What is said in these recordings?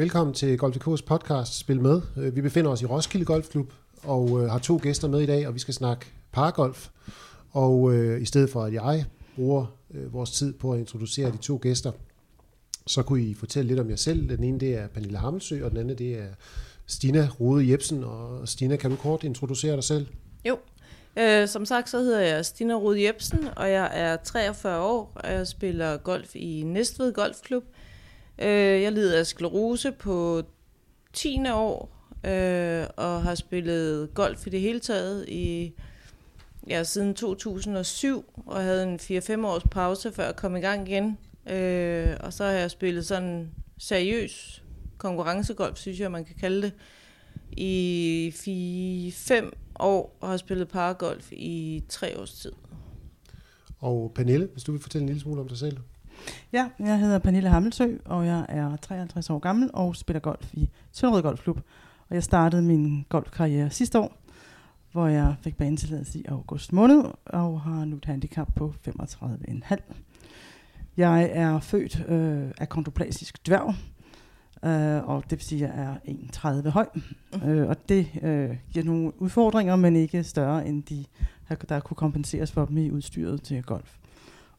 Velkommen til Golf DK's podcast Spil Med. Øh, vi befinder os i Roskilde Golfklub og øh, har to gæster med i dag, og vi skal snakke pargolf. Og øh, i stedet for at jeg bruger øh, vores tid på at introducere de to gæster, så kunne I fortælle lidt om jer selv. Den ene det er Pernille Hammelsø, og den anden det er Stina Rode Jebsen. Og Stina, kan du kort introducere dig selv? Jo. Øh, som sagt, så hedder jeg Stina Rode Jebsen, og jeg er 43 år, og jeg spiller golf i Næstved Golfklub. Øh, jeg lider af sklerose på 10. år, øh, og har spillet golf i det hele taget i ja, siden 2007, og havde en 4-5 års pause, før jeg kom i gang igen. Øh, og så har jeg spillet sådan seriøs konkurrencegolf, synes jeg, man kan kalde det, i 4-5 år, og har spillet paragolf i tre års tid. Og Pernille, hvis du vil fortælle en lille smule om dig selv. Ja, jeg hedder Pernille Hammelsø, og jeg er 53 år gammel og spiller golf i Sønderød Golfklub. Og jeg startede min golfkarriere sidste år, hvor jeg fik banetilladelse i august måned, og har nu et handicap på 35,5. Jeg er født øh, af kondroplasisk dværg, øh, og det vil sige, at jeg er 1,30 høj. Øh, og det øh, giver nogle udfordringer, men ikke større end de, der kunne kompenseres for dem i udstyret til golf.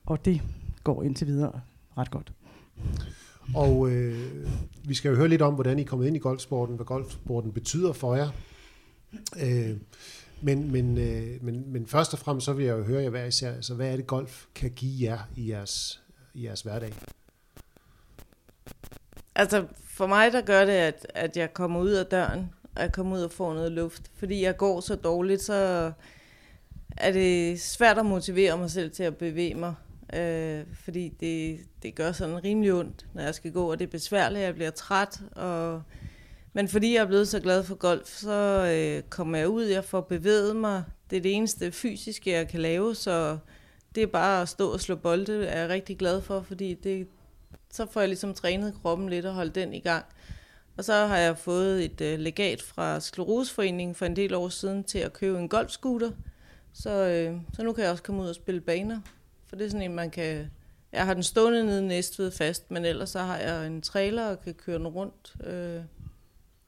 Og det går indtil videre ret godt. Og øh, vi skal jo høre lidt om, hvordan I er kommet ind i golfsporten, hvad golfsporten betyder for jer. Øh, men, men, øh, men, men først og fremmest så vil jeg jo høre jer hver især, altså, hvad er det golf kan give jer i jeres, i jeres hverdag? Altså, for mig der gør det, at, at jeg kommer ud af døren, og jeg kommer ud og får noget luft. Fordi jeg går så dårligt, så er det svært at motivere mig selv til at bevæge mig. Øh, fordi det, det gør sådan rimelig ondt, når jeg skal gå, og det er besværligt, jeg bliver træt. Og, men fordi jeg er blevet så glad for golf, så øh, kommer jeg ud, jeg får bevæget mig. Det er det eneste fysiske, jeg kan lave, så det er bare at stå og slå bolde, er jeg rigtig glad for, fordi det, så får jeg ligesom trænet kroppen lidt og holdt den i gang. Og så har jeg fået et øh, legat fra Skleroseforeningen for en del år siden til at købe en golfscooter. Så, øh, så nu kan jeg også komme ud og spille baner. For det er sådan en, man kan... Jeg har den stående nede Næstved fast, men ellers så har jeg en trailer og kan køre den rundt. Øh,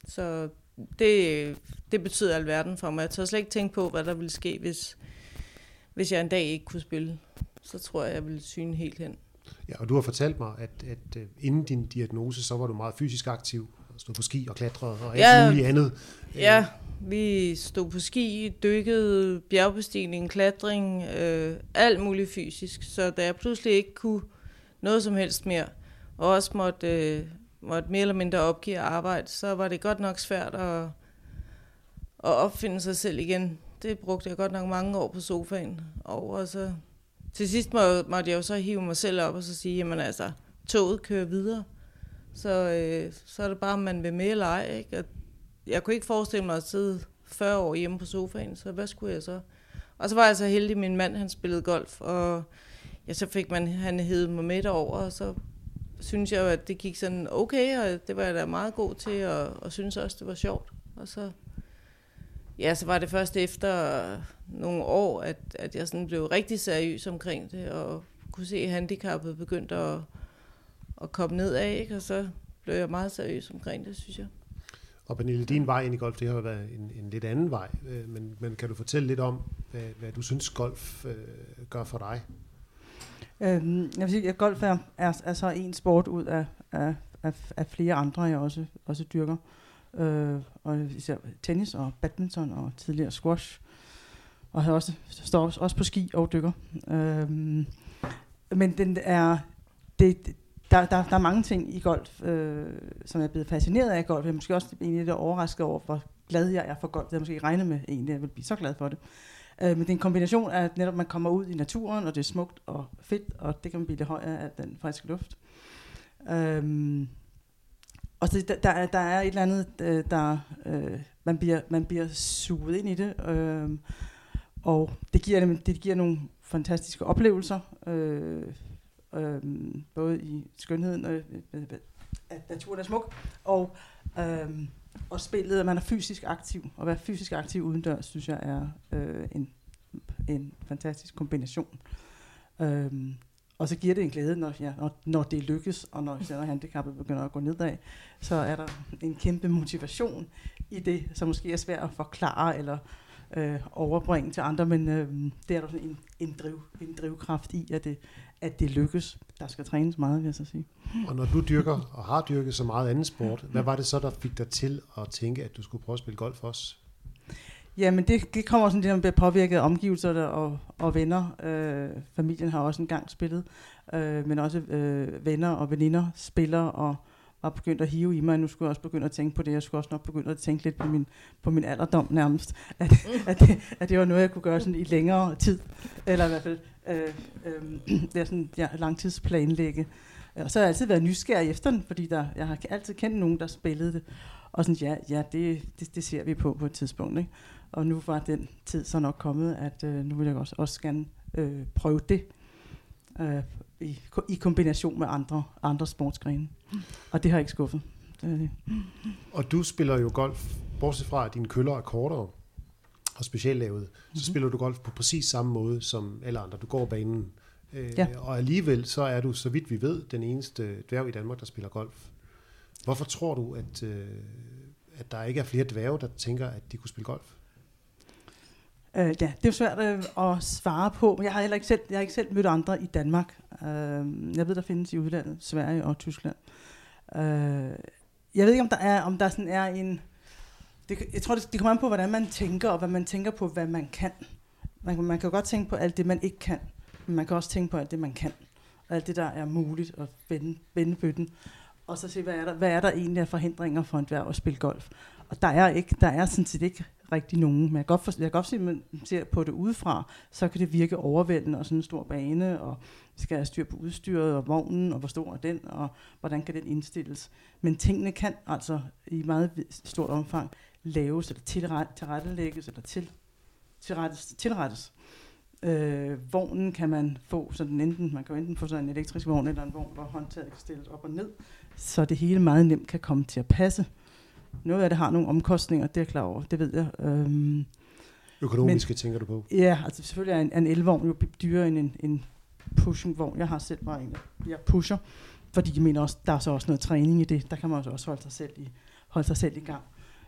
så det, det betyder alverden for mig. Jeg tør slet ikke tænke på, hvad der ville ske, hvis, hvis jeg en dag ikke kunne spille. Så tror jeg, jeg ville syne helt hen. Ja, og du har fortalt mig, at, at øh, inden din diagnose, så var du meget fysisk aktiv, stod på ski og klatrede og alt Ja. muligt andet. Ja, vi stod på ski, dykkede, bjergbestigning, klatring, øh, alt muligt fysisk. Så da jeg pludselig ikke kunne noget som helst mere, og også måtte, øh, måtte mere eller mindre opgive arbejde, så var det godt nok svært at, at opfinde sig selv igen. Det brugte jeg godt nok mange år på sofaen over, og så til sidst må, måtte jeg jo så hive mig selv op og så sige, jamen altså, toget kører videre. Så, øh, så er det bare, om man vil med eller ej, ikke? Og jeg kunne ikke forestille mig at sidde 40 år hjemme på sofaen, så hvad skulle jeg så? Og så var jeg så heldig, at min mand han spillede golf, og ja, så fik man, han hævet mig med over, og så synes jeg at det gik sådan okay, og det var jeg da meget god til, og, og synes også, det var sjovt. Og så, ja, så var det først efter nogle år, at, at jeg sådan blev rigtig seriøs omkring det, og kunne se, at handicappet begyndte at, at komme ned af, ikke? og så blev jeg meget seriøs omkring det, synes jeg. Og Pernille, din vej ind i golf, det har jo været en, en lidt anden vej, øh, men, men kan du fortælle lidt om, hvad, hvad du synes golf øh, gør for dig? Øhm, jeg vil sige, at golf er, er, er så en sport ud af, af, af, af flere andre, jeg også, også dyrker. Øh, og især tennis og badminton og tidligere squash. Og jeg også, står også, også på ski og dykker. Øhm, men den er, det, der, der, der er mange ting i golf, øh, som jeg er blevet fascineret af golf. Jeg er måske også egentlig lidt overrasket over, hvor glad jeg er for golf. Det havde jeg måske ikke regnet med egentlig, jeg ville blive så glad for det. Øh, men det er en kombination af, at netop man kommer ud i naturen, og det er smukt og fedt, og det kan man blive lidt højere af den friske luft. Øhm, og så der, der, er, der er et eller andet, øh, der øh, man, bliver, man bliver suget ind i det, øh, og det giver, det, det giver nogle fantastiske oplevelser, øh, øh, både i skønheden, og, øh, at naturen er smuk, og, øh, og spillet, at man er fysisk aktiv. At være fysisk aktiv udendørs, synes jeg er øh, en, en fantastisk kombination. Øh, og så giver det en glæde, når, ja, når, når det lykkes, og når især handicappet begynder at gå nedad, så er der en kæmpe motivation i det, som måske er svært at forklare eller øh, overbringe til andre, men øh, det er der sådan en, en, driv, en drivkraft i, at det, at det lykkes. Der skal trænes meget, vil jeg så sige. Og når du dyrker og har dyrket så meget anden sport, hvad var det så, der fik dig til at tænke, at du skulle prøve at spille golf også? Jamen det, det kommer sådan, at man bliver påvirket af omgivelser og, og venner. Øh, familien har også engang spillet, øh, men også øh, venner og veninder spiller og var begyndt at hive i mig. Nu skulle jeg også begynde at tænke på det. Jeg skulle også nok begynde at tænke lidt på min, på min alderdom nærmest. At, at, det, at det var noget, jeg kunne gøre sådan i længere tid. Eller i hvert fald øh, øh, det er sådan, ja, langtidsplanlægge. Og så har jeg altid været nysgerrig efter den, fordi der, jeg har altid kendt nogen, der spillede det. Og sådan, ja, ja det, det, det ser vi på på et tidspunkt. Ikke? Og nu var den tid så nok kommet, at øh, nu vil jeg også, også gerne øh, prøve det øh, i, i kombination med andre, andre sportsgrene. Og det har ikke skuffet. Det det. Og du spiller jo golf, bortset fra at dine køller er kortere og speciallavet, mm-hmm. så spiller du golf på præcis samme måde som alle andre. Du går banen. Øh, ja. Og alligevel så er du, så vidt vi ved, den eneste dværg i Danmark, der spiller golf. Hvorfor tror du, at, øh, at der ikke er flere dværge, der tænker, at de kunne spille golf? Øh, ja, det er jo svært øh, at svare på. Jeg har heller ikke selv, jeg har ikke selv mødt andre i Danmark. Øh, jeg ved, der findes i udlandet, Sverige og Tyskland. Øh, jeg ved ikke, om der er, om der sådan er en... Det, jeg tror, det, det kommer an på, hvordan man tænker, og hvad man tænker på, hvad man kan. Man, man kan jo godt tænke på alt det, man ikke kan, men man kan også tænke på alt det, man kan. Og alt det, der er muligt at vende, vende bøtten. Og så se, hvad er, der, hvad er der egentlig af forhindringer for en dværg at spille golf. Og der er, ikke, der er sådan set ikke rigtig nogen. Men jeg kan godt, for, jeg kan godt se, at man ser på det udefra, så kan det virke overvældende og sådan en stor bane, og vi skal have styr på udstyret og vognen, og hvor stor er den, og hvordan kan den indstilles. Men tingene kan altså i meget stort omfang laves, eller tilret, tilrettelægges, eller til, tilrettes. tilrettes. Øh, vognen kan man få sådan enten, man kan enten få sådan en elektrisk vogn, eller en vogn, hvor håndtaget kan stilles op og ned, så det hele meget nemt kan komme til at passe. Noget af det har nogle omkostninger, det er jeg klar over, det ved jeg. Øhm, Økonomiske men, tænker du på? Ja, altså selvfølgelig er en, en elvogn jo dyrere end en, en pushingvogn. Jeg har selv bare en, jeg pusher, fordi jeg mener også, der er så også noget træning i det. Der kan man også holde sig selv i, holde sig selv i gang.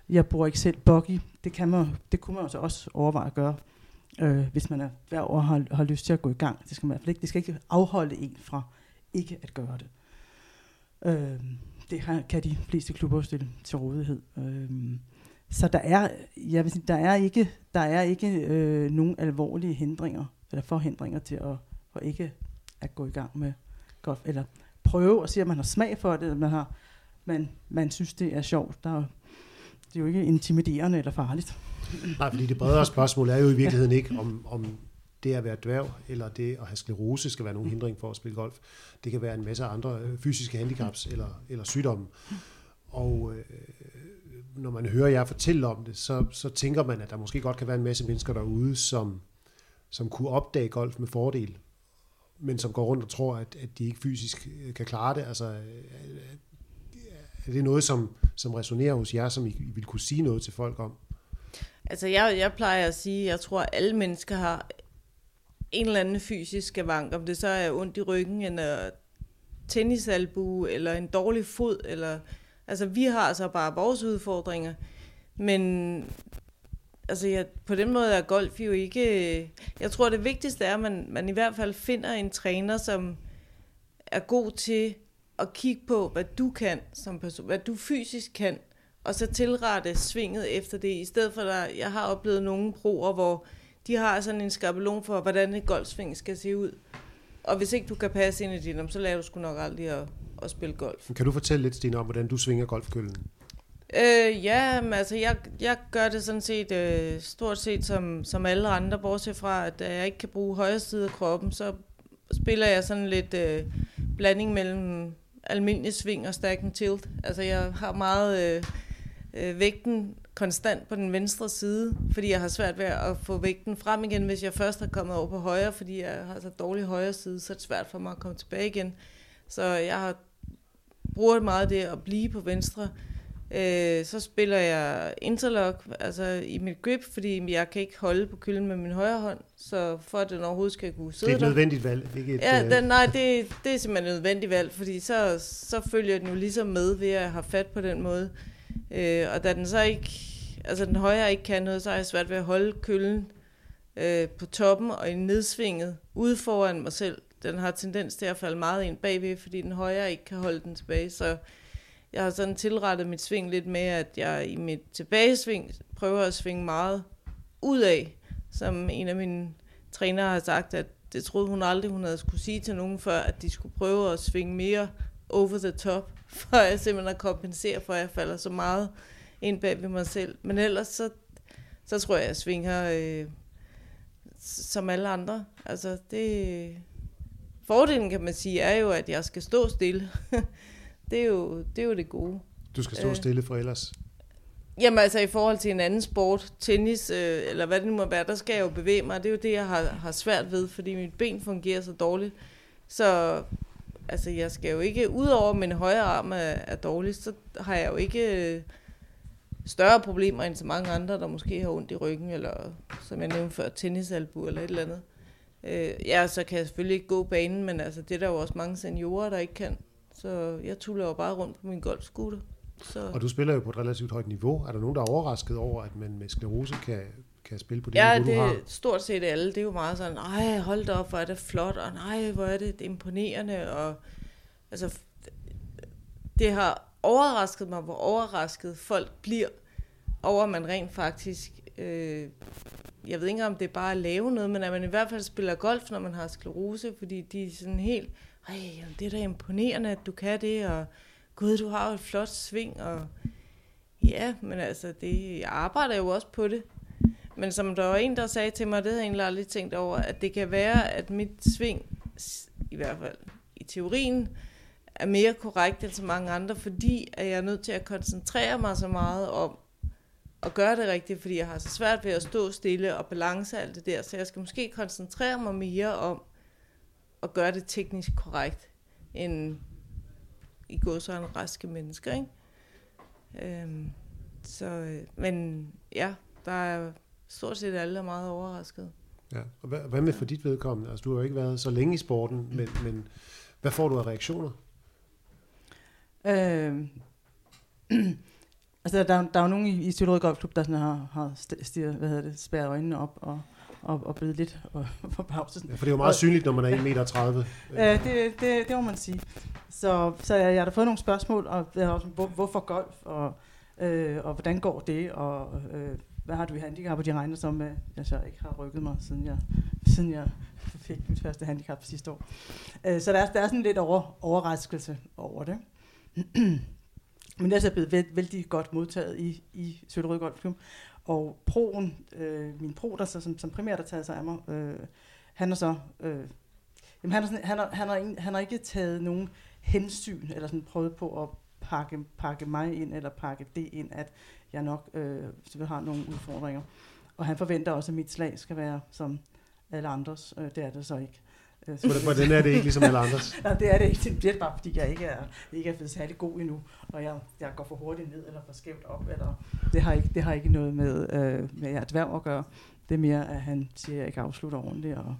Jeg bruger ikke selv buggy. Det, kan man, det kunne man også overveje at gøre, øh, hvis man er hver år har, har lyst til at gå i gang. Det skal man ikke, det skal ikke afholde en fra ikke at gøre det. Øh, det har, kan de fleste klubber stille til rådighed. Øhm, så der er, jeg vil sige, der er ikke, der er ikke øh, nogen alvorlige hindringer, eller forhindringer til at, at ikke at gå i gang med golf, eller prøve at se, at man har smag for det, eller man, har, man, man synes, det er sjovt. Der, det er jo ikke intimiderende eller farligt. Nej, fordi det bredere spørgsmål er jo i virkeligheden ikke, om, om det at være dværg, eller det at have sklerose skal være nogen hindring for at spille golf. Det kan være en masse andre øh, fysiske handicaps eller, eller sygdomme. Og øh, når man hører jer fortælle om det, så, så tænker man, at der måske godt kan være en masse mennesker derude, som, som kunne opdage golf med fordel, men som går rundt og tror, at, at de ikke fysisk øh, kan klare det. Altså, øh, er det noget, som, som resonerer hos jer, som I, I vil kunne sige noget til folk om? Altså, jeg, jeg plejer at sige, at jeg tror, at alle mennesker har en eller anden fysisk skavank, om det så er ondt i ryggen, eller øh, tennisalbue, eller en dårlig fod, eller... Altså, vi har så bare vores udfordringer, men altså, ja, på den måde er golf jo ikke... Øh, jeg tror, det vigtigste er, at man, man i hvert fald finder en træner, som er god til at kigge på, hvad du kan som person, hvad du fysisk kan, og så tilrette svinget efter det, i stedet for, at jeg har oplevet nogle broer, hvor de har sådan en skabelon for, hvordan et golfsving skal se ud. Og hvis ikke du kan passe ind i din, så lader du sgu nok aldrig at, at spille golf. Kan du fortælle lidt, Stine, om hvordan du svinger golfkøllen? Øh, ja, men altså jeg, jeg gør det sådan set øh, stort set som, som alle andre, bortset fra, at jeg ikke kan bruge højre side af kroppen, så spiller jeg sådan lidt øh, blanding mellem almindelig sving og stack and tilt. Altså jeg har meget øh, øh, vægten konstant på den venstre side, fordi jeg har svært ved at få vægten frem igen, hvis jeg først har kommet over på højre, fordi jeg har så dårlig højre side, så er det svært for mig at komme tilbage igen. Så jeg har bruger meget det at blive på venstre. Øh, så spiller jeg interlock, altså i mit grip, fordi jeg kan ikke holde på køllen med min højre hånd, så for at den overhovedet skal kunne sidde Det er et der. nødvendigt valg, ikke et, Ja, øh, den, nej, det, det er simpelthen et nødvendigt valg, fordi så, så følger den jo ligesom med ved at have fat på den måde. Øh, Øh, og da den så ikke, altså den højre ikke kan noget, så har jeg svært ved at holde køllen øh, på toppen og i nedsvinget ude foran mig selv. Den har tendens til at falde meget ind bagved, fordi den højre ikke kan holde den tilbage. Så jeg har sådan tilrettet mit sving lidt med, at jeg i mit tilbagesving prøver at svinge meget ud af, som en af mine trænere har sagt, at det troede hun aldrig, hun havde skulle sige til nogen før, at de skulle prøve at svinge mere over the top, for at simpelthen at kompensere for, at jeg falder så meget ind bag ved mig selv. Men ellers så, så tror jeg, at jeg svinger øh, som alle andre. Altså det... Fordelen kan man sige er jo, at jeg skal stå stille. det, er jo, det er jo det gode. Du skal stå øh, stille for ellers. Jamen altså i forhold til en anden sport, tennis øh, eller hvad det nu må være, der skal jeg jo bevæge mig. Det er jo det, jeg har, har svært ved, fordi mit ben fungerer så dårligt. Så altså jeg skal jo ikke, udover min højre arm er, er dårlig, så har jeg jo ikke øh, større problemer end så mange andre, der måske har ondt i ryggen, eller som jeg nævnte før, tennisalbu eller et eller andet. Øh, ja, så kan jeg selvfølgelig ikke gå banen, men altså det er der jo også mange seniorer, der ikke kan. Så jeg tuller jo bare rundt på min golfscooter. Så. Og du spiller jo på et relativt højt niveau. Er der nogen, der er overrasket over, at man med sklerose kan, kan spille på det Ja, niveau, det du er har? stort set alle. Det er jo meget sådan, ej, hold da op, hvor er det flot, og nej, hvor er det, er imponerende. Og, altså, det har overrasket mig, hvor overrasket folk bliver over, at man rent faktisk, øh, jeg ved ikke om det er bare at lave noget, men at man i hvert fald spiller golf, når man har sklerose, fordi de er sådan helt, ej, jamen, det er da imponerende, at du kan det, og gud, du har jo et flot sving, og ja, men altså, det, jeg arbejder jo også på det. Men som der var en, der sagde til mig, det havde jeg egentlig aldrig tænkt over, at det kan være, at mit sving, i hvert fald i teorien, er mere korrekt end så mange andre, fordi at jeg er nødt til at koncentrere mig så meget om at gøre det rigtigt, fordi jeg har så svært ved at stå stille og balance alt det der, så jeg skal måske koncentrere mig mere om at gøre det teknisk korrekt, end i går så en raske mennesker, ikke? Øhm, så, øh, men ja, der er stort set alle er meget overrasket. Ja. Og hvad, hvad med for dit vedkommende? Altså, du har jo ikke været så længe i sporten, men, men hvad får du af reaktioner? Øh, altså, der, der er jo nogen i, i Søllerød Golfklub, der sådan har, har st- stier, hvad hedder det, spærret øjnene op og, og, og blevet lidt og, forbavset. Ja, for det er jo meget synligt, når man er 1,30 meter. Øh, det, det, det må man sige. Så, så jeg, jeg har da fået nogle spørgsmål, og jeg har også, hvor, hvorfor golf, og, øh, og hvordan går det, og øh, hvad har du i handicap, og de regner som, at jeg så ikke har rykket mig, siden jeg, siden jeg fik mit første handicap sidste år. Øh, så der er, der er sådan lidt over, overraskelse over det. Men det er så blevet vældig, vældig godt modtaget i, i Søllerød Golfklub. Og proen, øh, min pro, der så, som, som primært har taget sig af mig, øh, han er så... Øh, jamen han, er sådan, han, er, han, har han har ikke taget nogen hensyn, eller sådan prøvet på at pakke, pakke mig ind, eller pakke det ind, at jeg nok øh, har nogle udfordringer. Og han forventer også, at mit slag skal være som alle andres. Øh, det er det så ikke. Øh, Hvordan- Hvordan er det ikke ligesom alle andres? Nej, det er det ikke. Det er bare, fordi jeg ikke er, ikke er blevet særlig god endnu, og jeg, jeg går for hurtigt ned eller for skævt op. Eller, det, har ikke, det har ikke noget med, øh, med at dværg at gøre. Det er mere, at han siger, at jeg ikke afslutter ordentligt. Og,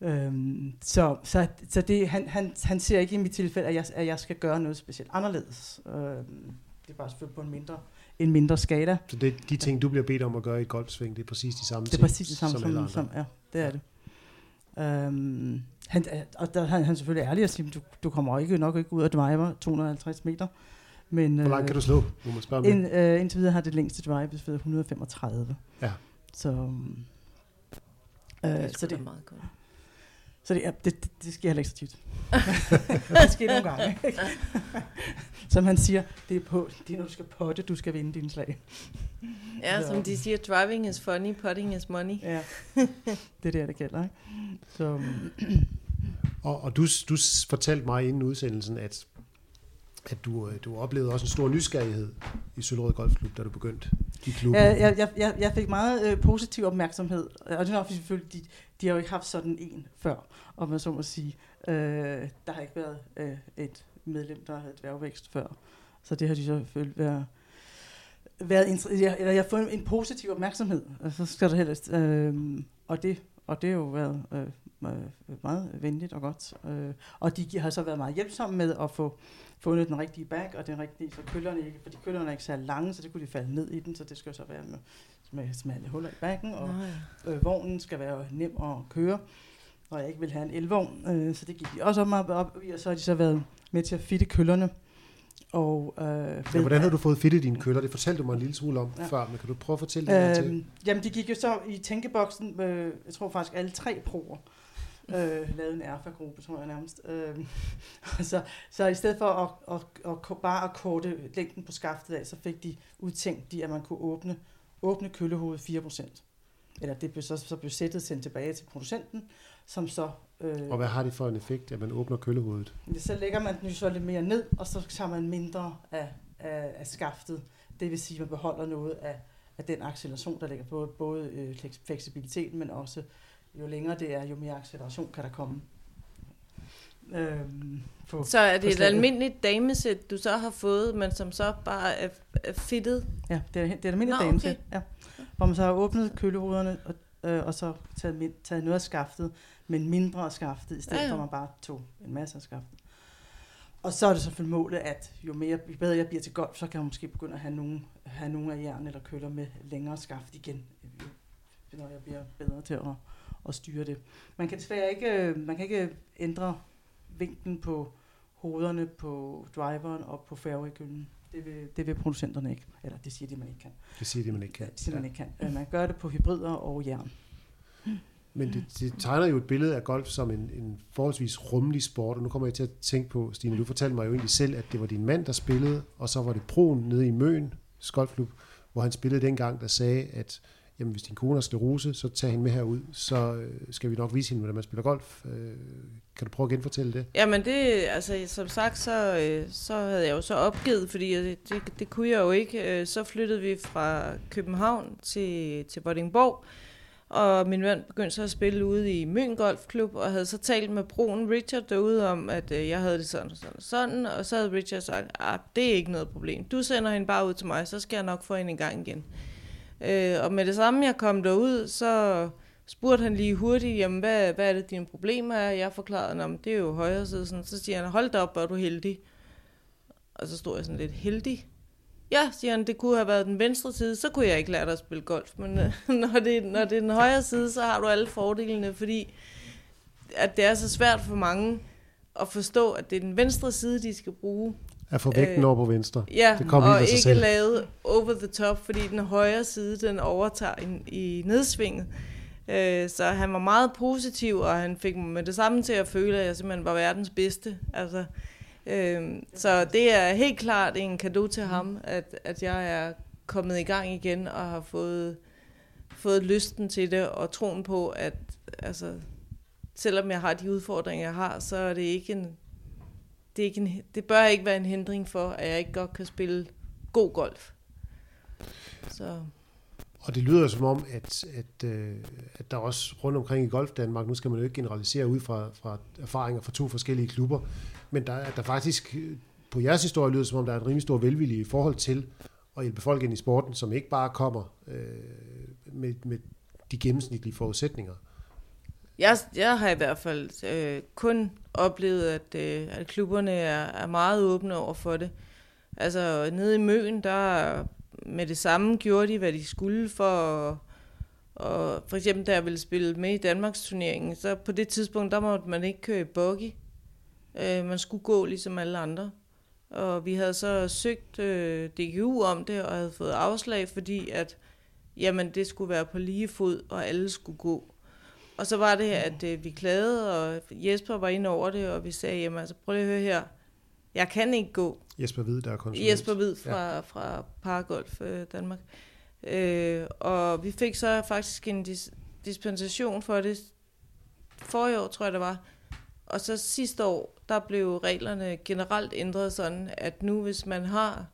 øhm, så så, så det, han, han, han siger ikke i mit tilfælde, at jeg, at jeg skal gøre noget specielt anderledes. Øhm, det er bare selvfølgelig på en mindre, en mindre skala. Så det, de ting, du bliver bedt om at gøre i et golfsving, det er præcis de samme Det er ting, præcis det samme som, som, alle som, ja, det er det. Øhm, han, og der, han, han er selvfølgelig ærlig og siger, du, du kommer ikke nok ikke ud af driver 250 meter. Men, Hvor langt kan du slå, må man spørge ind, øh, indtil videre har det længste drive været 135. Ja. Så, øhm, øh, Det er så, det, meget godt. Så det, er- det, det, det sker heller ikke så tit. det sker nogle gange. ikke? Som han siger, det er, på, det er når du skal potte, du skal vinde dine slag. Ja, Så- som de siger, driving is funny, putting is money. Ja. det er det, der gælder. Ikke? Så, Og, og du, du fortalte mig inden udsendelsen, at, at du, øh, du oplevede også en stor nysgerrighed i Søllerød Golfklub, da du begyndte i klubben. Ja, jeg, jeg, jeg, jeg fik meget øh, positiv opmærksomhed, og det er nok selvfølgelig, de, de har jo ikke haft sådan en før, om man så må sige. Øh, der har ikke været øh, et medlem, der havde dværgvækst før, så det har de selvfølgelig været, været, jeg, eller jeg har fået en positiv opmærksomhed, og så skal der helst, øh, og det og det har jo været øh, meget venligt og godt. Øh, og de har så været meget hjælpsomme med at få fundet den rigtige bag, og den rigtige, så køllerne ikke, fordi køllerne er ikke så lange, så det kunne de falde ned i den, så det skal så være med, med smalle huller i bagen, og øh, vognen skal være nem at køre, og jeg ikke vil have en elvogn, øh, så det gik de også op, op i, og så har de så været med til at fitte køllerne, og, øh, ja, hvordan har du fået fittet dine køller? Det fortalte du mig en lille smule om ja. før, men kan du prøve at fortælle det øh, til? Jamen, de gik jo så i tænkeboksen, øh, jeg tror faktisk alle tre proer, øh, lavede en erfa-gruppe, tror jeg nærmest. Øh, så, så i stedet for at, at, at, at bare at korte længden på skaftet af, så fik de udtænkt, de, at man kunne åbne, åbne køllehovedet 4%. Eller det blev så, så blev sættet sendt tilbage til producenten, som så... Øh, og hvad har det for en effekt, at man åbner køllehovedet? Så lægger man den jo så lidt mere ned, og så tager man mindre af, af, af skaftet. Det vil sige, at man beholder noget af, af den acceleration, der ligger på både øh, fleksibiliteten, men også jo længere det er, jo mere acceleration kan der komme. Øhm, på, så er det et almindeligt damesæt, du så har fået, men som så bare er, er fittet? Ja, det er, det er et almindeligt Nå, damesæt, okay. ja. Hvor man så har åbnet kølehovederne, og, øh, og så taget, taget noget af skaftet, men mindre af skaftet, i stedet ja, ja. for at man bare tog en masse af skaftet. Og så er det selvfølgelig målet, at jo, mere, jo bedre jeg bliver til golf, så kan jeg måske begynde at have nogle, have nogle af jern eller køller med længere skaft igen, når jeg bliver bedre til at at styre det. Man kan desværre ikke, øh, man kan ikke ændre vinklen på hovederne på driveren og på fairway-gylden. Det vil, det vil producenterne ikke. Eller det siger de, man ikke kan. Det siger de, man ikke kan. Det siger ja. man ikke kan. Øh, man gør det på hybrider og jern. Men det, det tegner jo et billede af golf som en, en forholdsvis rummelig sport, og nu kommer jeg til at tænke på, Stine, du fortalte mig jo egentlig selv, at det var din mand, der spillede, og så var det Proen nede i Møn Golfklub, hvor han spillede dengang, der sagde, at jamen hvis din kone har sklerose, så tag hende med herud, så øh, skal vi nok vise hende, hvordan man spiller golf. Øh, kan du prøve at genfortælle det? Jamen det, altså som sagt, så, øh, så havde jeg jo så opgivet, fordi det, det, det kunne jeg jo ikke. Så flyttede vi fra København til, til Vordingborg, og min mand begyndte så at spille ude i Møn Golfklub, og havde så talt med broen Richard derude om, at øh, jeg havde det sådan og sådan og sådan, og så havde Richard sagt, at det er ikke noget problem. Du sender hende bare ud til mig, så skal jeg nok få hende i gang igen. Øh, og med det samme, jeg kom derud, så spurgte han lige hurtigt, jamen, hvad, hvad er det, dine problemer er? Jeg forklarede, at det er jo højre side. Sådan. Så siger han, hold da op, er du heldig. Og så stod jeg sådan lidt heldig. Ja, siger han, det kunne have været den venstre side, så kunne jeg ikke lære dig at spille golf. Men øh, når, det, når det er den højre side, så har du alle fordelene, fordi at det er så svært for mange at forstå, at det er den venstre side, de skal bruge. At få vægten øh, over på venstre. Ja, det kommer og ikke selv. lavet over the top, fordi den højre side, den overtager i, i nedsvinget. Øh, så han var meget positiv, og han fik mig med det samme til at føle, at jeg simpelthen var verdens bedste. Altså, øh, så det er helt klart en gave til ham, at, at jeg er kommet i gang igen og har fået, fået lysten til det og troen på, at altså, selvom jeg har de udfordringer, jeg har, så er det ikke en det, er ikke en, det bør ikke være en hindring for, at jeg ikke godt kan spille god golf. Så. Og det lyder som om, at, at, øh, at der også rundt omkring i Golf Danmark, nu skal man jo ikke generalisere ud fra, fra erfaringer fra to forskellige klubber, men der, der faktisk øh, på jeres historie lyder som om, der er en rimelig stor velvilje i forhold til at hjælpe folk ind i sporten, som ikke bare kommer øh, med, med de gennemsnitlige forudsætninger. Jeg, jeg har i hvert fald øh, kun oplevet, at, øh, at klubberne er, er meget åbne over for det. Altså nede i Møen, der med det samme gjorde de, hvad de skulle for og for eksempel, da jeg ville spille med i Danmarks turneringen, så på det tidspunkt, der måtte man ikke køre buggy. Øh, man skulle gå ligesom alle andre. Og vi havde så søgt øh, DGU om det, og havde fået afslag, fordi at jamen, det skulle være på lige fod, og alle skulle gå. Og så var det, at øh, vi klagede, og Jesper var inde over det, og vi sagde, jamen altså prøv lige at høre her, jeg kan ikke gå. Jesper Hvid, der er konsulent. Jesper Hvid fra, ja. fra Paragolf øh, Danmark. Øh, og vi fik så faktisk en dis- dispensation for det for år, tror jeg det var. Og så sidste år, der blev reglerne generelt ændret sådan, at nu hvis man har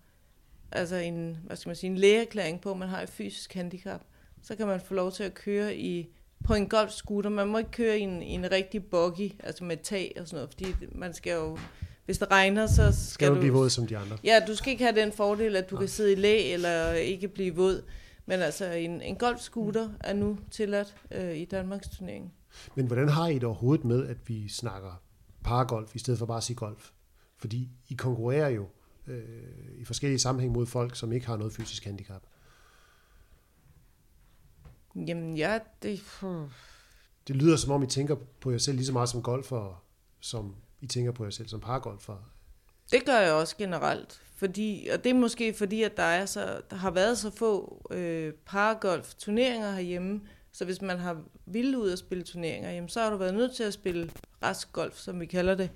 altså en, hvad skal man sige, en lægeerklæring på, at man har et fysisk handicap, så kan man få lov til at køre i på en golfscooter. Man må ikke køre i en, i en rigtig buggy, altså med tag og sådan noget, fordi man skal jo hvis det regner, så skal, Skal du blive våd som de andre? Ja, du skal ikke have den fordel, at du Nej. kan sidde i læ eller ikke blive våd. Men altså, en, en golfscooter er nu tilladt øh, i Danmarks turnering. Men hvordan har I det overhovedet med, at vi snakker paragolf, i stedet for bare at sige golf? Fordi I konkurrerer jo øh, i forskellige sammenhæng mod folk, som ikke har noget fysisk handicap. Jamen, ja, det... Hmm. Det lyder som om, I tænker på jer selv lige så meget som golfer, som I tænker på jer selv som paragolfer. Det gør jeg også generelt. Fordi, og det er måske fordi, at der, er så, der har været så få øh, paragolf-turneringer herhjemme, så hvis man har ville ud at spille turneringer, jamen, så har du været nødt til at spille rask golf, som vi kalder det.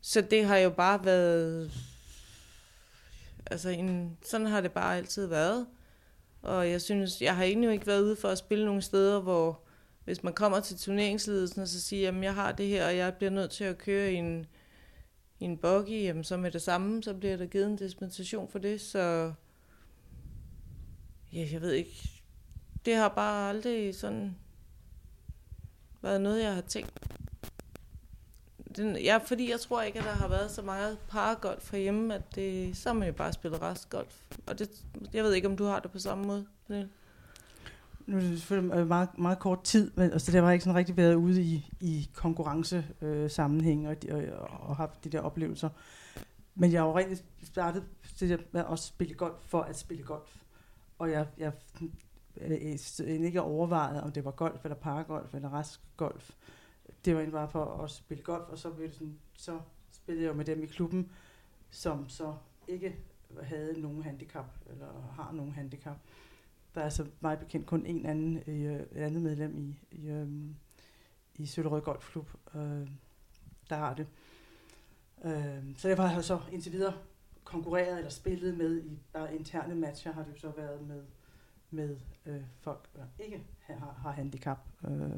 Så det har jo bare været... Altså, en, sådan har det bare altid været. Og jeg synes, jeg har egentlig ikke været ude for at spille nogle steder, hvor hvis man kommer til turneringsledelsen og så siger, at jeg har det her, og jeg bliver nødt til at køre i en, i en buggy, jamen så med det samme, så bliver der givet en dispensation for det, så ja, jeg ved ikke, det har bare aldrig sådan været noget, jeg har tænkt. Den, ja, fordi jeg tror ikke, at der har været så meget paragolf herhjemme, at det, så har man jo bare spillet restgolf. Og det, jeg ved ikke, om du har det på samme måde, Pernille? Nu er det selvfølgelig øh, meget, meget kort tid, men altså, det har ikke sådan rigtig været ude i, i konkurrence øh, sammenhæng og, og, og haft de der oplevelser. Men jeg har jo rent startet det med at spille golf for at spille golf. Og jeg, jeg øh, øh ikke overvejet, om det var golf eller paragolf eller restgolf. Det var egentlig bare for at spille golf, og så, blev det sådan, så spillede jeg med dem i klubben, som så ikke havde nogen handicap, eller har nogen handicap. Der er så meget bekendt kun en anden, øh, andet medlem i, i, øh, i Søllerød Golfklub, øh, der har det. Øh, så jeg har så indtil videre konkurreret eller spillet med i bare interne matcher, har det jo så været med, med øh, folk, der ikke har, har handicap. Øh,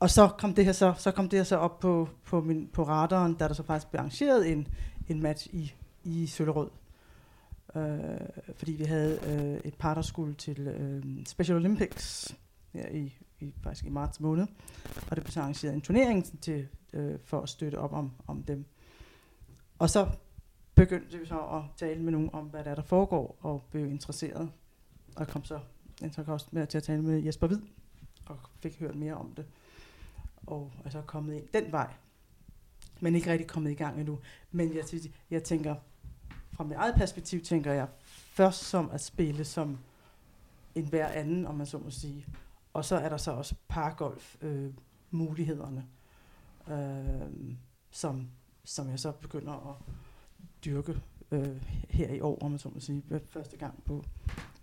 og så kom det her så, så kom det her så op på, på, min, på radaren, da der så faktisk blev arrangeret en, en match i, i Søllerød. Øh, fordi vi havde øh, et par, der skulle til øh, Special Olympics ja, i, i, faktisk i marts måned. Og det blev så arrangeret en turnering til, øh, for at støtte op om, om dem. Og så begyndte vi så at tale med nogen om, hvad der er, der foregår, og blev interesseret. Og kom så så kom også med til at tale med Jesper Hvid, og fik hørt mere om det. Og er så kommet ind den vej. Men ikke rigtig kommet i gang endnu. Men jeg, jeg tænker, fra mit eget perspektiv tænker jeg først som at spille som en hver anden, om man så må sige. Og så er der så også pargolf øh, mulighederne, øh, som, som jeg så begynder at dyrke øh, her i år, om man så må sige, første gang på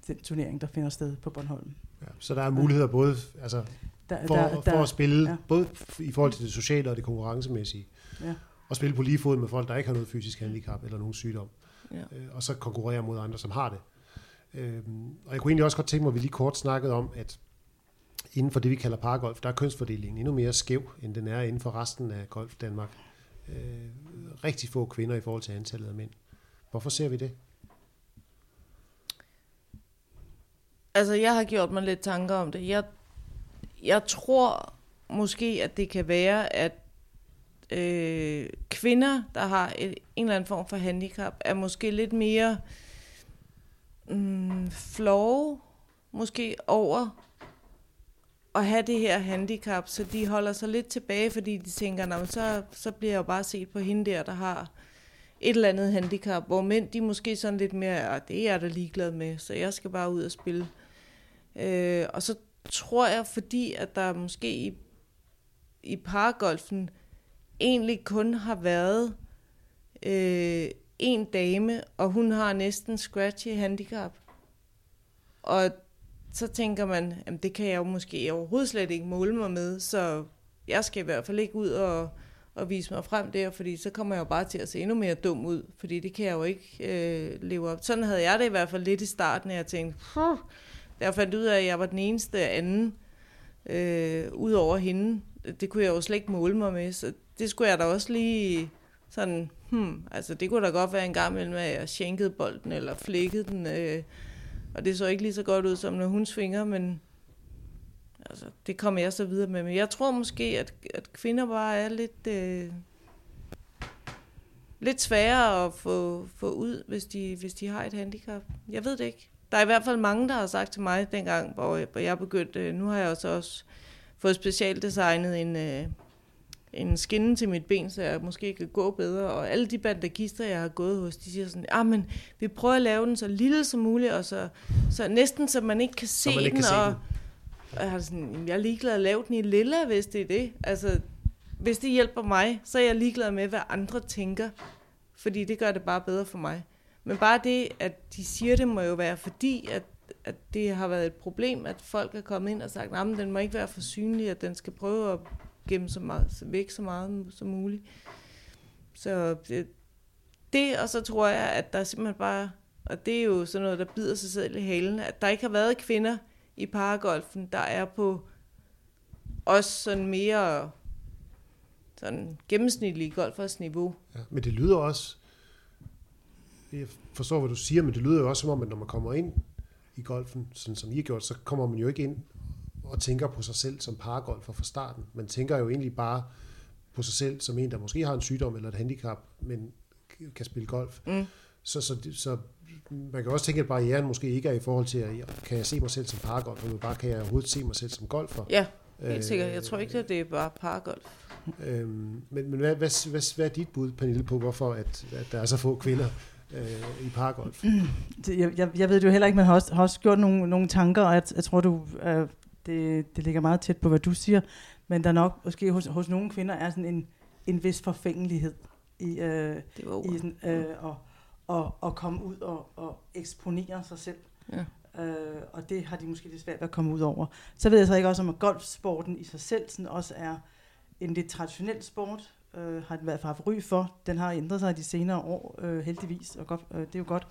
den turnering, der finder sted på Bornholm. Ja, så der er muligheder både altså, der, for, der, for at spille, ja. ja. både i forhold til det sociale og det konkurrencemæssige, Ja. og spille på lige fod med folk, der ikke har noget fysisk handicap eller nogen sygdom, Ja. øh, og så konkurrere mod andre, som har det. Øhm, og jeg kunne egentlig også godt tænke mig, at vi lige kort snakkede om, at inden for det, vi kalder paragolf, der er kønsfordelingen endnu mere skæv, end den er inden for resten af Golf Danmark. Øh, rigtig få kvinder i forhold til antallet af mænd. Hvorfor ser vi det? Altså, jeg har gjort mig lidt tanker om det. Jeg, jeg tror måske, at det kan være, at øh, kvinder, der har et, en eller anden form for handicap, er måske lidt mere mm, flove, måske over at have det her handicap, så de holder sig lidt tilbage, fordi de tænker, "Nå, så, så bliver jeg jo bare set på hende der, der har et eller andet handicap, hvor mænd, de måske sådan lidt mere, det er jeg da ligeglad med, så jeg skal bare ud og spille. Øh, og så tror jeg, fordi at der måske i, i paragolfen egentlig kun har været øh, en dame, og hun har næsten scratchy handicap. Og så tænker man, at det kan jeg jo måske overhovedet slet ikke måle mig med, så jeg skal i hvert fald ikke ud og, og vise mig frem der, fordi så kommer jeg jo bare til at se endnu mere dum ud, fordi det kan jeg jo ikke øh, leve op. Sådan havde jeg det i hvert fald lidt i starten, at jeg tænkte, huh, da jeg fandt ud af, at jeg var den eneste anden, øh, ud over hende, det kunne jeg jo slet ikke måle mig med, så det skulle jeg da også lige sådan, hmm, altså det kunne da godt være en gang imellem, at jeg shankede bolden, eller flækkede den, øh, og det så ikke lige så godt ud, som når hun svinger, men altså, det kommer jeg så videre med. Men jeg tror måske, at, at kvinder bare er lidt, øh, lidt sværere at få, få ud, hvis de, hvis de har et handicap. Jeg ved det ikke. Der er i hvert fald mange, der har sagt til mig dengang, hvor jeg, hvor jeg begyndte, øh, nu har jeg også, også fået specialdesignet en, øh, en skinne til mit ben, så jeg måske kan gå bedre. Og alle de bandagister, jeg har gået hos, de siger sådan, ah, men vi prøver at lave den så lille som muligt, og så, så næsten, så man ikke kan se ikke den. kan se og, den. og jeg, har sådan, "Jamen, jeg er ligeglad at lave den i lilla, hvis det er det. Altså, hvis det hjælper mig, så er jeg ligeglad med, hvad andre tænker. Fordi det gør det bare bedre for mig. Men bare det, at de siger det, må jo være fordi, at, at det har været et problem, at folk er kommet ind og sagt, at den må ikke være for synlig, at den skal prøve at gemme så meget, så væk så meget som muligt. Så det, det, og så tror jeg, at der simpelthen bare, og det er jo sådan noget, der bider sig selv i halen, at der ikke har været kvinder i paragolfen, der er på også sådan mere sådan gennemsnitlige golfers niveau. Ja, men det lyder også, jeg forstår, hvad du siger, men det lyder jo også som om, at når man kommer ind i golfen, sådan som I har gjort, så kommer man jo ikke ind og tænker på sig selv som paragolfer fra starten. Man tænker jo egentlig bare på sig selv som en, der måske har en sygdom eller et handicap, men kan spille golf. Mm. Så, så, så man kan også tænke, at barrieren måske ikke er i forhold til, at kan jeg se mig selv som paragolfer, men bare kan jeg overhovedet se mig selv som golfer. Ja, helt sikkert. Jeg tror ikke, at det er bare paragolf. Øhm, men men hvad, hvad, hvad, hvad er dit bud, Pernille, på hvorfor at, at der er så få kvinder øh, i paragolf? Jeg, jeg, jeg ved det jo heller ikke, men har også, har også gjort nogle, nogle tanker, og jeg, jeg tror, du, øh, det, det ligger meget tæt på, hvad du siger, men der nok måske hos, hos nogle kvinder er sådan en, en vis forfængelighed i, øh, Det var i sådan, øh, at, at, at komme ud og, og eksponere sig selv. Ja. Øh, og det har de måske lidt svært ved at komme ud over. Så ved jeg så ikke også, om at golfsporten i sig selv sådan også er en lidt traditionel sport, øh, har den været haft ry for. Den har ændret sig de senere år, øh, heldigvis, og godt, øh, det er jo godt.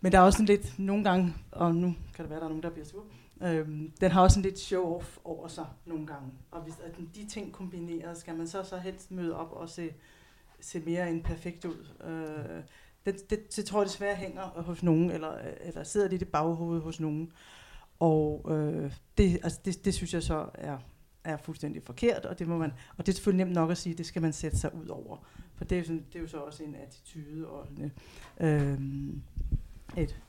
Men der er også sådan lidt, nogle gange, og nu kan det være, der er nogen, der bliver sur, øh, den har også sådan lidt show-off over sig nogle gange. Og hvis at de ting kombineres, skal man så så helst møde op og se, se mere end perfekt ud. Øh, det, det, det tror jeg desværre hænger hos nogen, eller, eller sidder lidt i baghovedet hos nogen. Og øh, det, altså det, det synes jeg så er, er fuldstændig forkert, og det, må man, og det er selvfølgelig nemt nok at sige, det skal man sætte sig ud over. For det er sådan, det er jo så også en attitude og en, øh, et,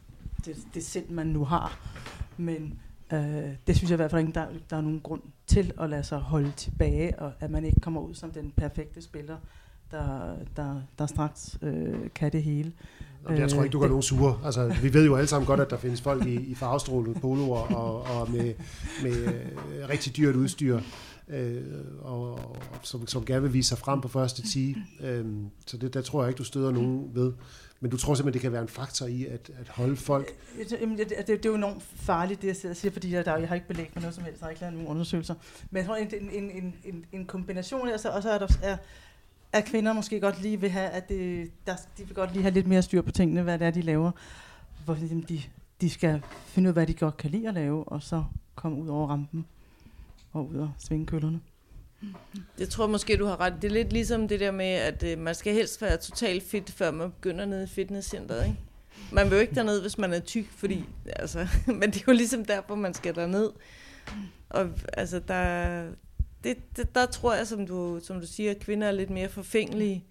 det, det sind, man nu har. Men øh, det synes jeg i hvert fald ikke, der, der er nogen grund til at lade sig holde tilbage, og at man ikke kommer ud som den perfekte spiller, der, der, der straks øh, kan det hele. Og jeg tror ikke, du gør nogen sure. Altså, vi ved jo alle sammen godt, at der findes folk i, i farvestrålede poloer og, og med, med øh, rigtig dyrt udstyr, øh, og, og, som, som gerne vil vise sig frem på første 10. Øh, så det, der tror jeg ikke, du støder nogen ved. Men du tror simpelthen, det kan være en faktor i at, at holde folk... Jamen, det, det, det er jo enormt farligt, det jeg sidder og siger, fordi jeg, der, jeg har ikke belæg for noget som helst, jeg har ikke lavet nogen undersøgelser. Men jeg tror, en, en, en, en, en kombination her, så, og så er der er, at kvinder måske godt lige vil have, at det, der, de vil godt lige have lidt mere styr på tingene, hvad det er, de laver. Hvor de, de skal finde ud af, hvad de godt kan lide at lave, og så komme ud over rampen og ud og svinge køllerne. Det tror jeg måske, du har ret. Det er lidt ligesom det der med, at øh, man skal helst være totalt fit, før man begynder nede i fitnesscenteret, ikke? Man vil jo ikke derned, hvis man er tyk, fordi, altså, men det er jo ligesom derfor, man skal derned. Og altså, der, det, det, der tror jeg, som du, som du siger, at kvinder er lidt mere forfængelige.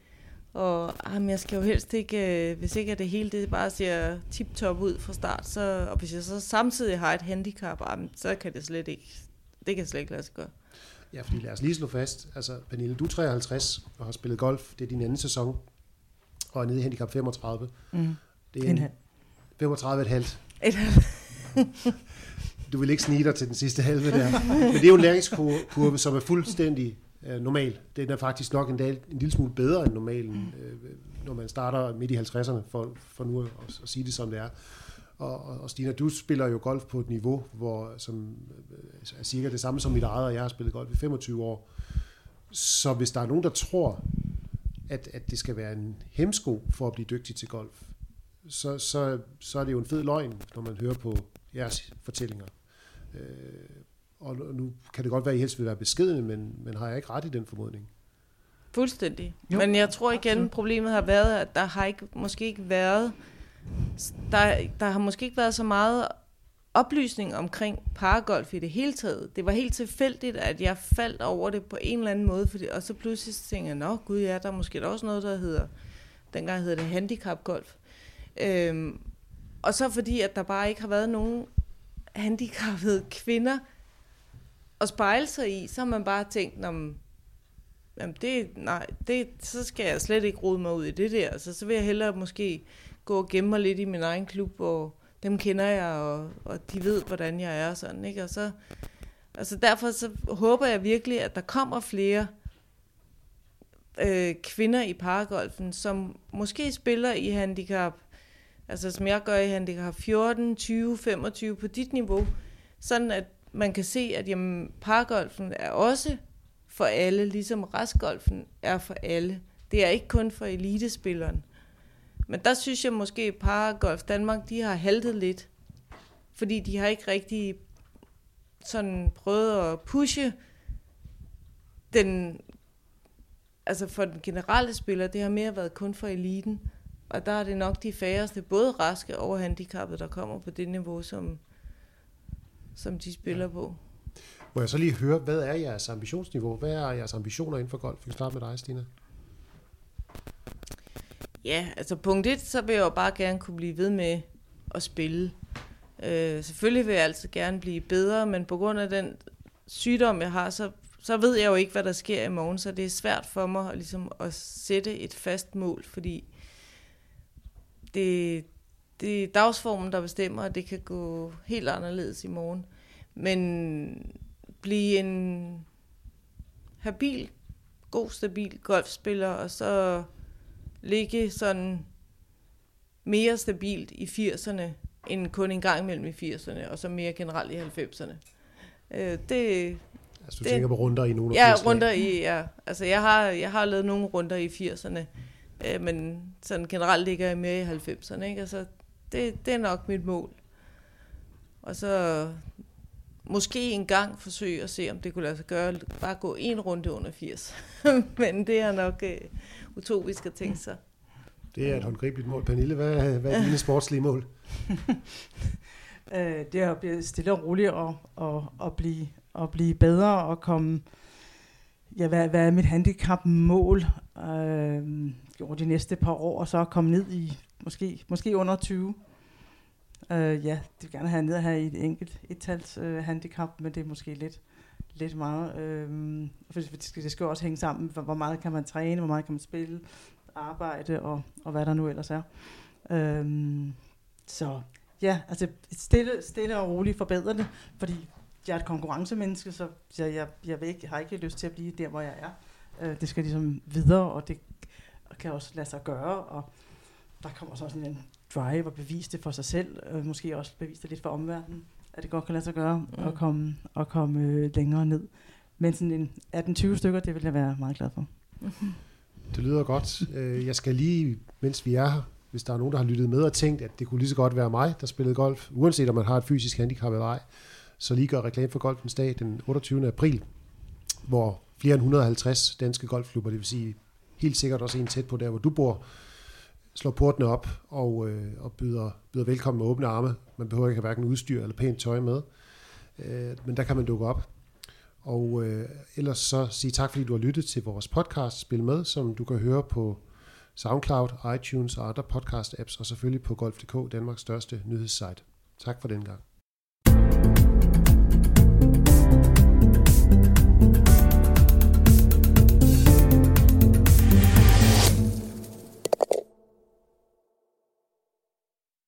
Og jamen, jeg skal jo helst ikke, øh, hvis ikke at det hele det bare ser tip-top ud fra start, så, og hvis jeg så samtidig har et handicap, jamen, så kan det slet ikke, det kan slet ikke lade sig gøre. Ja, fordi lad os lige slå fast. Altså, Pernille, du er 53 og har spillet golf. Det er din anden sæson. Og er nede i handicap 35. Mm. Det er En en halv. 35 et halvt. Et, Du vil ikke snige dig til den sidste halve der. Men det er jo en læringskurve, som er fuldstændig øh, normal. Den er faktisk nok en, dag, en lille smule bedre end normalen, øh, når man starter midt i 50'erne, for, for nu at, at sige det som det er. Og, og, og Stina, du spiller jo golf på et niveau, hvor, som øh, er cirka det samme som mit eget, og jeg har spillet golf i 25 år. Så hvis der er nogen, der tror, at, at det skal være en hemsko for at blive dygtig til golf, så, så, så er det jo en fed løgn, når man hører på jeres fortællinger. Øh, og nu kan det godt være, at I helst vil være beskedende, men, men har jeg ikke ret i den formodning? Fuldstændig. Jo, Men jeg tror igen, absolut. problemet har været, at der har ikke, måske ikke været, der, der har måske ikke været så meget oplysning omkring paragolf i det hele taget. Det var helt tilfældigt, at jeg faldt over det på en eller anden måde, fordi, og så pludselig tænkte jeg, nå gud ja, der er måske også noget, der hedder dengang hed det handicapgolf. Øhm, og så fordi, at der bare ikke har været nogen handicappede kvinder at spejle sig i, så har man bare tænkt, om jamen det, nej, det, så skal jeg slet ikke rode mig ud i det der. Altså, så vil jeg hellere måske gå og gemme mig lidt i min egen klub, hvor dem kender jeg, og, og de ved, hvordan jeg er og sådan, ikke? Og så, altså derfor så håber jeg virkelig, at der kommer flere øh, kvinder i paragolfen, som måske spiller i handicap, altså som jeg gør i handicap 14, 20, 25 på dit niveau, sådan at man kan se, at jamen, pargolfen er også for alle, ligesom restgolfen er for alle. Det er ikke kun for elitespilleren. Men der synes jeg måske, at Paragolf Danmark, de har haltet lidt. Fordi de har ikke rigtig sådan prøvet at pushe den, altså for den generelle spiller, det har mere været kun for eliten. Og der er det nok de færreste, både raske og handicappede, der kommer på det niveau, som, som de spiller ja. på. Må jeg så lige høre, hvad er jeres ambitionsniveau? Hvad er jeres ambitioner inden for golf? Vi kan starte med dig, Stina. Ja, altså punkt et, så vil jeg jo bare gerne kunne blive ved med at spille. Øh, selvfølgelig vil jeg altid gerne blive bedre, men på grund af den sygdom, jeg har, så, så ved jeg jo ikke, hvad der sker i morgen, så det er svært for mig ligesom, at sætte et fast mål, fordi det, det er dagsformen, der bestemmer, at det kan gå helt anderledes i morgen. Men blive en habil, god, stabil golfspiller, og så ligge sådan mere stabilt i 80'erne, end kun en gang imellem i 80'erne, og så mere generelt i 90'erne. Øh, det, altså du det, tænker på runder i nogle af Ja, runder i, ja. Altså jeg har, jeg har lavet nogle runder i 80'erne, øh, men sådan generelt ligger jeg mere i 90'erne, ikke? Altså det, det er nok mit mål. Og så måske en gang forsøge at se, om det kunne lade sig gøre, bare gå en runde under 80. men det er nok... Øh, utopisk at tænke sig. Det er et håndgribeligt mål. Pernille, hvad, hvad er dine sportslige mål? øh, det er at blive stille og roligt og, og, og, blive, og blive bedre og komme... Ja, hvad, hvad er mit handicap-mål? Øh, over de næste par år, og så komme ned i måske, måske under 20. Øh, ja, det vil gerne have ned her i et enkelt et-tals øh, handicap, men det er måske lidt, lidt meget. Øh, for det skal, det skal også hænge sammen, hvor, hvor meget kan man træne, hvor meget kan man spille, arbejde og, og hvad der nu ellers er. Øh, så ja, altså stille, stille og roligt forbedre det, fordi jeg er et konkurrencemenneske, så jeg, jeg, jeg, vil ikke, har ikke lyst til at blive der, hvor jeg er. Øh, det skal ligesom videre, og det kan også lade sig gøre, og der kommer så sådan en drive og bevise det for sig selv, øh, måske også bevise det lidt for omverdenen at det godt kan lade sig gøre mm. at komme, at komme øh, længere ned. Men sådan en 18-20 stykker, det vil jeg være meget glad for. Det lyder godt. Øh, jeg skal lige, mens vi er her, hvis der er nogen, der har lyttet med og tænkt, at det kunne lige så godt være mig, der spillede golf, uanset om man har et fysisk handicap eller ej, så lige gør reklame for Golfens Dag den 28. april, hvor flere end 150 danske golfklubber, det vil sige helt sikkert også en tæt på der, hvor du bor, slår portene op og, øh, og byder, byder velkommen med åbne arme. Man behøver ikke have hverken udstyr eller pænt tøj med, øh, men der kan man dukke op. Og øh, ellers så sige tak, fordi du har lyttet til vores podcast Spil Med, som du kan høre på SoundCloud, iTunes og andre podcast-apps, og selvfølgelig på Golf.dk, Danmarks største nyhedssite. Tak for den gang.